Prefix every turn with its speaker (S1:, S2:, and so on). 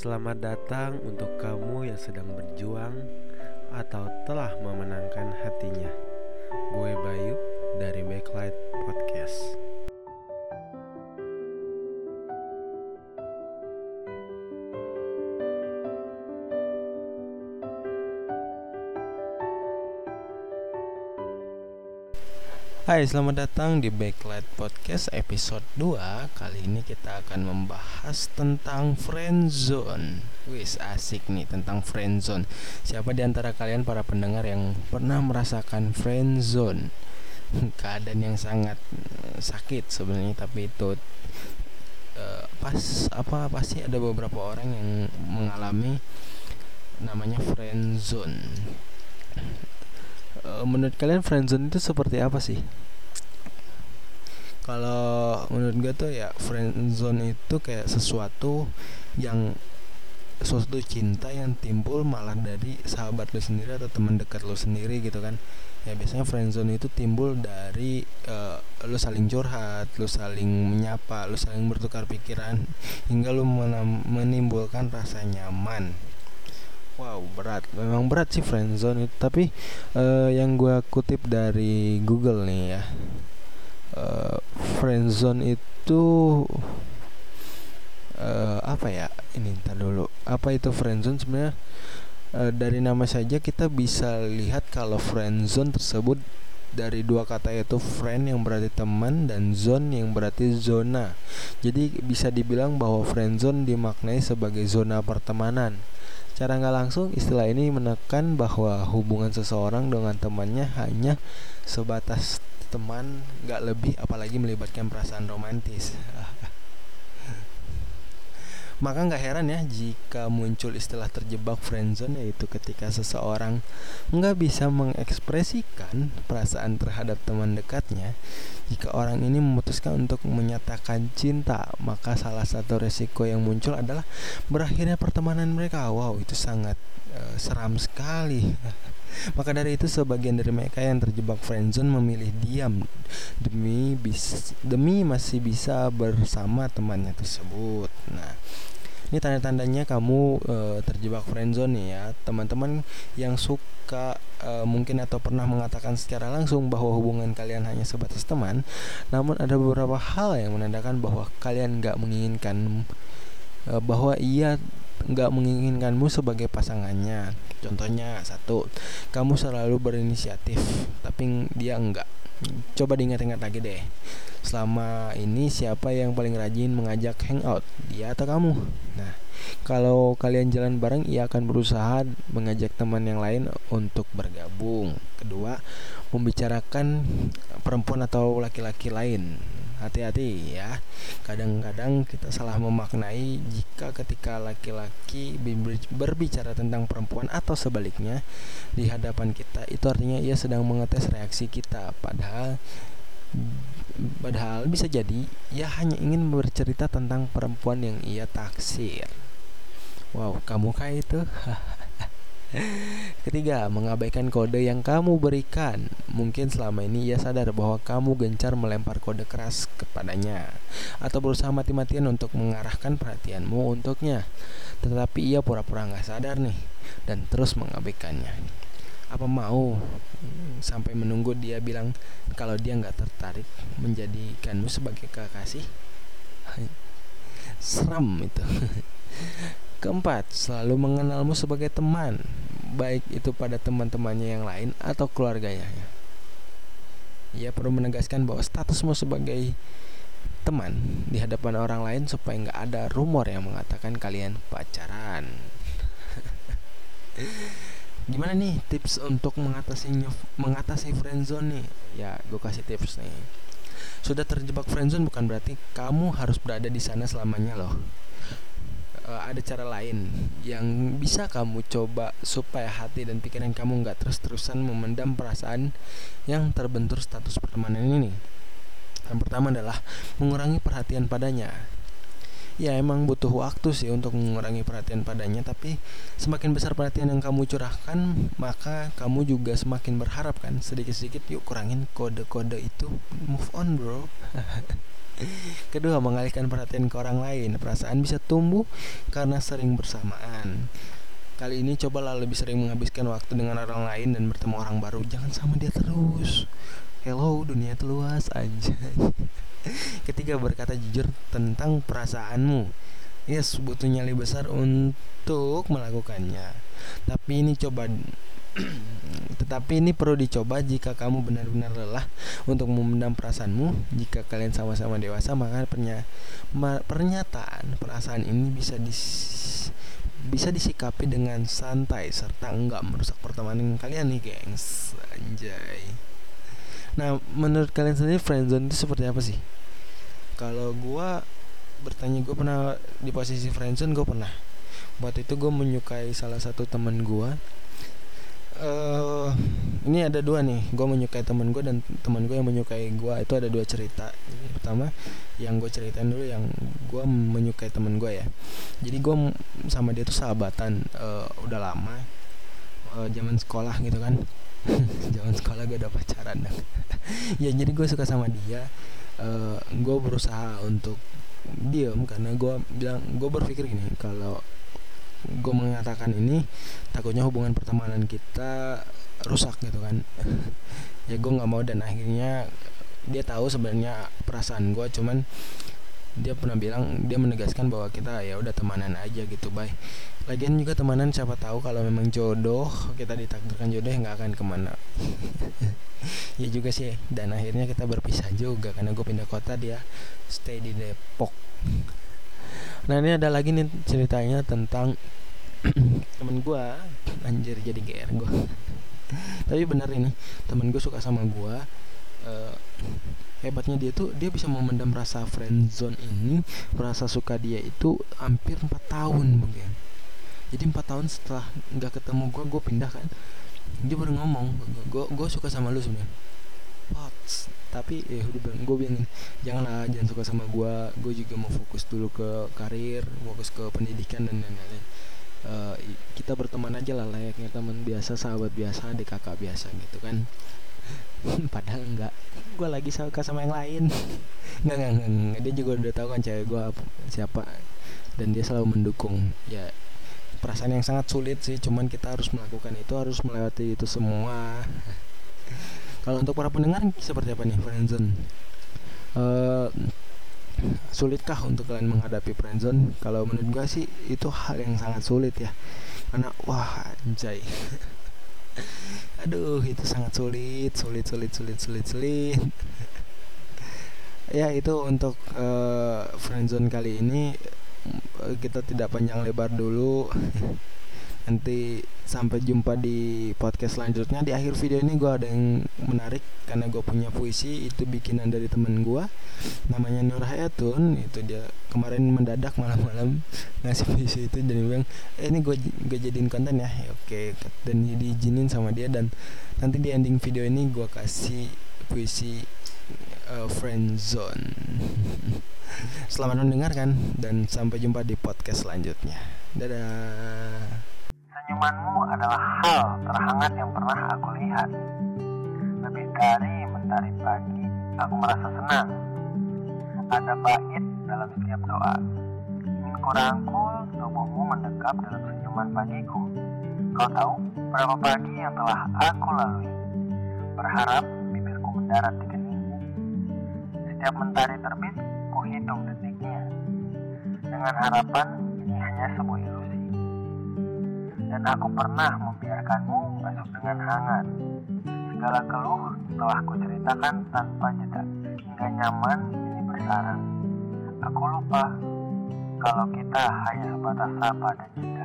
S1: Selamat datang untuk kamu yang sedang berjuang atau telah memenangkan hatinya. Gue Bayu dari Backlight Podcast. Hai, selamat datang di Backlight Podcast episode 2 Kali ini kita akan membahas tentang friendzone. Wis asik nih tentang friendzone. Siapa di antara kalian para pendengar yang pernah merasakan friendzone? Keadaan yang sangat eh, sakit sebenarnya Tapi itu uh, pas apa pasti ada beberapa orang yang mengalami namanya friendzone. Eh, menurut kalian friendzone itu seperti apa sih? Kalau menurut gue tuh ya friendzone itu kayak sesuatu yang suatu cinta yang timbul malah dari sahabat lu sendiri atau teman dekat lu sendiri gitu kan. Ya biasanya friendzone itu timbul dari uh, lu saling curhat lu saling menyapa lu saling bertukar pikiran hingga lu menimbulkan rasa nyaman. Wow berat, memang berat sih friendzone itu. Tapi uh, yang gue kutip dari Google nih ya, uh, friendzone itu uh, apa ya? Ini ntar dulu. Apa itu friendzone sebenarnya? Uh, dari nama saja kita bisa lihat kalau friendzone tersebut dari dua kata yaitu friend yang berarti teman dan zone yang berarti zona. Jadi bisa dibilang bahwa friendzone dimaknai sebagai zona pertemanan. Secara nggak langsung istilah ini menekan bahwa hubungan seseorang dengan temannya hanya sebatas teman nggak lebih apalagi melibatkan perasaan romantis maka nggak heran ya jika muncul istilah terjebak friendzone yaitu ketika seseorang nggak bisa mengekspresikan perasaan terhadap teman dekatnya. Jika orang ini memutuskan untuk menyatakan cinta maka salah satu resiko yang muncul adalah berakhirnya pertemanan mereka. Wow itu sangat uh, seram sekali. Maka dari itu sebagian dari mereka yang terjebak friendzone memilih diam demi bis, demi masih bisa bersama temannya tersebut. Nah, ini tanda-tandanya kamu e, terjebak friendzone nih ya. Teman-teman yang suka e, mungkin atau pernah mengatakan secara langsung bahwa hubungan kalian hanya sebatas teman, namun ada beberapa hal yang menandakan bahwa kalian nggak menginginkan e, bahwa ia nggak menginginkanmu sebagai pasangannya. Contohnya satu, kamu selalu berinisiatif, tapi dia enggak. Coba diingat-ingat lagi deh. Selama ini siapa yang paling rajin mengajak hangout? Dia atau kamu? Nah, kalau kalian jalan bareng, ia akan berusaha mengajak teman yang lain untuk bergabung. Kedua, membicarakan perempuan atau laki-laki lain hati-hati ya. Kadang-kadang kita salah memaknai jika ketika laki-laki berbicara tentang perempuan atau sebaliknya di hadapan kita itu artinya ia sedang mengetes reaksi kita. Padahal padahal bisa jadi ia hanya ingin bercerita tentang perempuan yang ia taksir. Wow kamu kayak itu Ketiga, mengabaikan kode yang kamu berikan. Mungkin selama ini ia sadar bahwa kamu gencar melempar kode keras kepadanya atau berusaha mati-matian untuk mengarahkan perhatianmu untuknya. Tetapi ia pura-pura nggak sadar nih dan terus mengabaikannya. Apa mau sampai menunggu dia bilang kalau dia nggak tertarik menjadikanmu sebagai kekasih? Seram itu. Keempat, selalu mengenalmu sebagai teman, baik itu pada teman-temannya yang lain atau keluarganya. Ia perlu menegaskan bahwa statusmu sebagai teman di hadapan orang lain supaya nggak ada rumor yang mengatakan kalian pacaran. Gimana nih tips untuk mengatasi mengatasi friendzone nih? Ya, gue kasih tips nih. Sudah terjebak friendzone bukan berarti kamu harus berada di sana selamanya loh uh, ada cara lain yang bisa kamu coba supaya hati dan pikiran kamu nggak terus-terusan memendam perasaan yang terbentur status pertemanan ini. Yang pertama adalah mengurangi perhatian padanya. Ya emang butuh waktu sih untuk mengurangi perhatian padanya tapi semakin besar perhatian yang kamu curahkan maka kamu juga semakin berharap kan sedikit-sedikit yuk kurangin kode-kode itu move on bro Kedua, mengalihkan perhatian ke orang lain. Perasaan bisa tumbuh karena sering bersamaan. Kali ini cobalah lebih sering menghabiskan waktu dengan orang lain dan bertemu orang baru. Jangan sama dia terus. Hello, dunia itu luas aja. Ketiga, berkata jujur tentang perasaanmu. Yes, butuh nyali besar untuk melakukannya. Tapi ini coba tetapi ini perlu dicoba jika kamu benar-benar lelah untuk memendam perasaanmu. Jika kalian sama-sama dewasa, maka pernya, pernyataan perasaan ini bisa dis, bisa disikapi dengan santai serta enggak merusak pertemanan kalian nih, gengs. Anjay. Nah, menurut kalian sendiri friendzone itu seperti apa sih? Kalau gua bertanya gue pernah di posisi friendzone gue pernah. Waktu itu gue menyukai salah satu teman gue uh, ini ada dua nih. Gue menyukai teman gue dan teman gue yang menyukai gue itu ada dua cerita. Pertama yang gue ceritain dulu yang gue menyukai teman gue ya. Jadi gue sama dia tuh sahabatan uh, udah lama uh, zaman sekolah gitu kan zaman sekolah gue udah pacaran. Ya jadi gue suka sama dia. Uh, gue berusaha untuk diem karena gue bilang gue berpikir gini kalau gue mengatakan ini takutnya hubungan pertemanan kita rusak gitu kan. Ya gue nggak mau dan akhirnya dia tahu sebenarnya perasaan gue cuman dia pernah bilang dia menegaskan bahwa kita ya udah temanan aja gitu baik lagian juga temanan siapa tahu kalau memang jodoh kita ditakdirkan jodoh nggak akan ke mana. Ya juga sih dan akhirnya kita berpisah juga karena gue pindah kota dia stay di Depok. Nah ini ada lagi nih ceritanya tentang temen gue anjir jadi gr gue tapi benar ini temen gue suka sama gue uh, hebatnya dia tuh dia bisa memendam rasa friendzone ini rasa suka dia itu hampir empat tahun mungkin. Jadi empat tahun setelah nggak ketemu gue gue pindah kan. Dia baru ngomong gue gue suka sama lu sebenarnya. Pots. tapi ya udah bilang gue bilang janganlah jangan suka sama gue gue juga mau fokus dulu ke karir fokus ke pendidikan dan lain-lain. Uh, kita berteman aja lah layaknya teman biasa sahabat biasa adik kakak biasa gitu kan padahal enggak. Gue lagi suka sama yang lain. Enggak, enggak, enggak, dia juga udah tahu kan cewek gue siapa. Dan dia selalu mendukung. Ya perasaan yang sangat sulit sih. Cuman kita harus melakukan itu harus melewati itu semua. Kalau untuk para pendengar seperti apa nih friendzone? Uh, sulitkah untuk kalian menghadapi friendzone? Kalau menurut gue sih itu hal yang sangat sulit ya. Karena wah anjay aduh itu sangat sulit sulit sulit sulit sulit sulit. Ya itu untuk uh, friendzone kali ini kita tidak panjang lebar dulu nanti sampai jumpa di podcast selanjutnya. Di akhir video ini gue ada yang menarik karena gue punya puisi itu bikinan dari temen gue namanya Nur Hayatun itu dia kemarin mendadak malam-malam ngasih puisi itu dan bilang eh, ini gue gue jadiin konten ya, ya oke. Dan diizinin sama dia dan nanti di ending video ini gue kasih puisi uh, friend zone. Selamat mendengarkan dan sampai jumpa di podcast selanjutnya. Dadah.
S2: Senyumanmu adalah hal terhangat yang pernah aku lihat. Lebih dari mentari pagi, aku merasa senang. Ada bait dalam setiap doa. Ingin kurangkul tubuhmu mendekap dalam senyuman pagiku. Kau tahu berapa pagi yang telah aku lalui? Berharap bibirku mendarat di keningmu. Setiap mentari terbit, ku hitung detiknya. Dengan harapan ini hanya sebuah ilusi. Dan aku pernah membiarkanmu masuk dengan hangat. Segala keluh telah ku ceritakan tanpa jeda. Hingga nyaman ini bersarang. Aku lupa kalau kita hanya sebatas sapa dan jeda.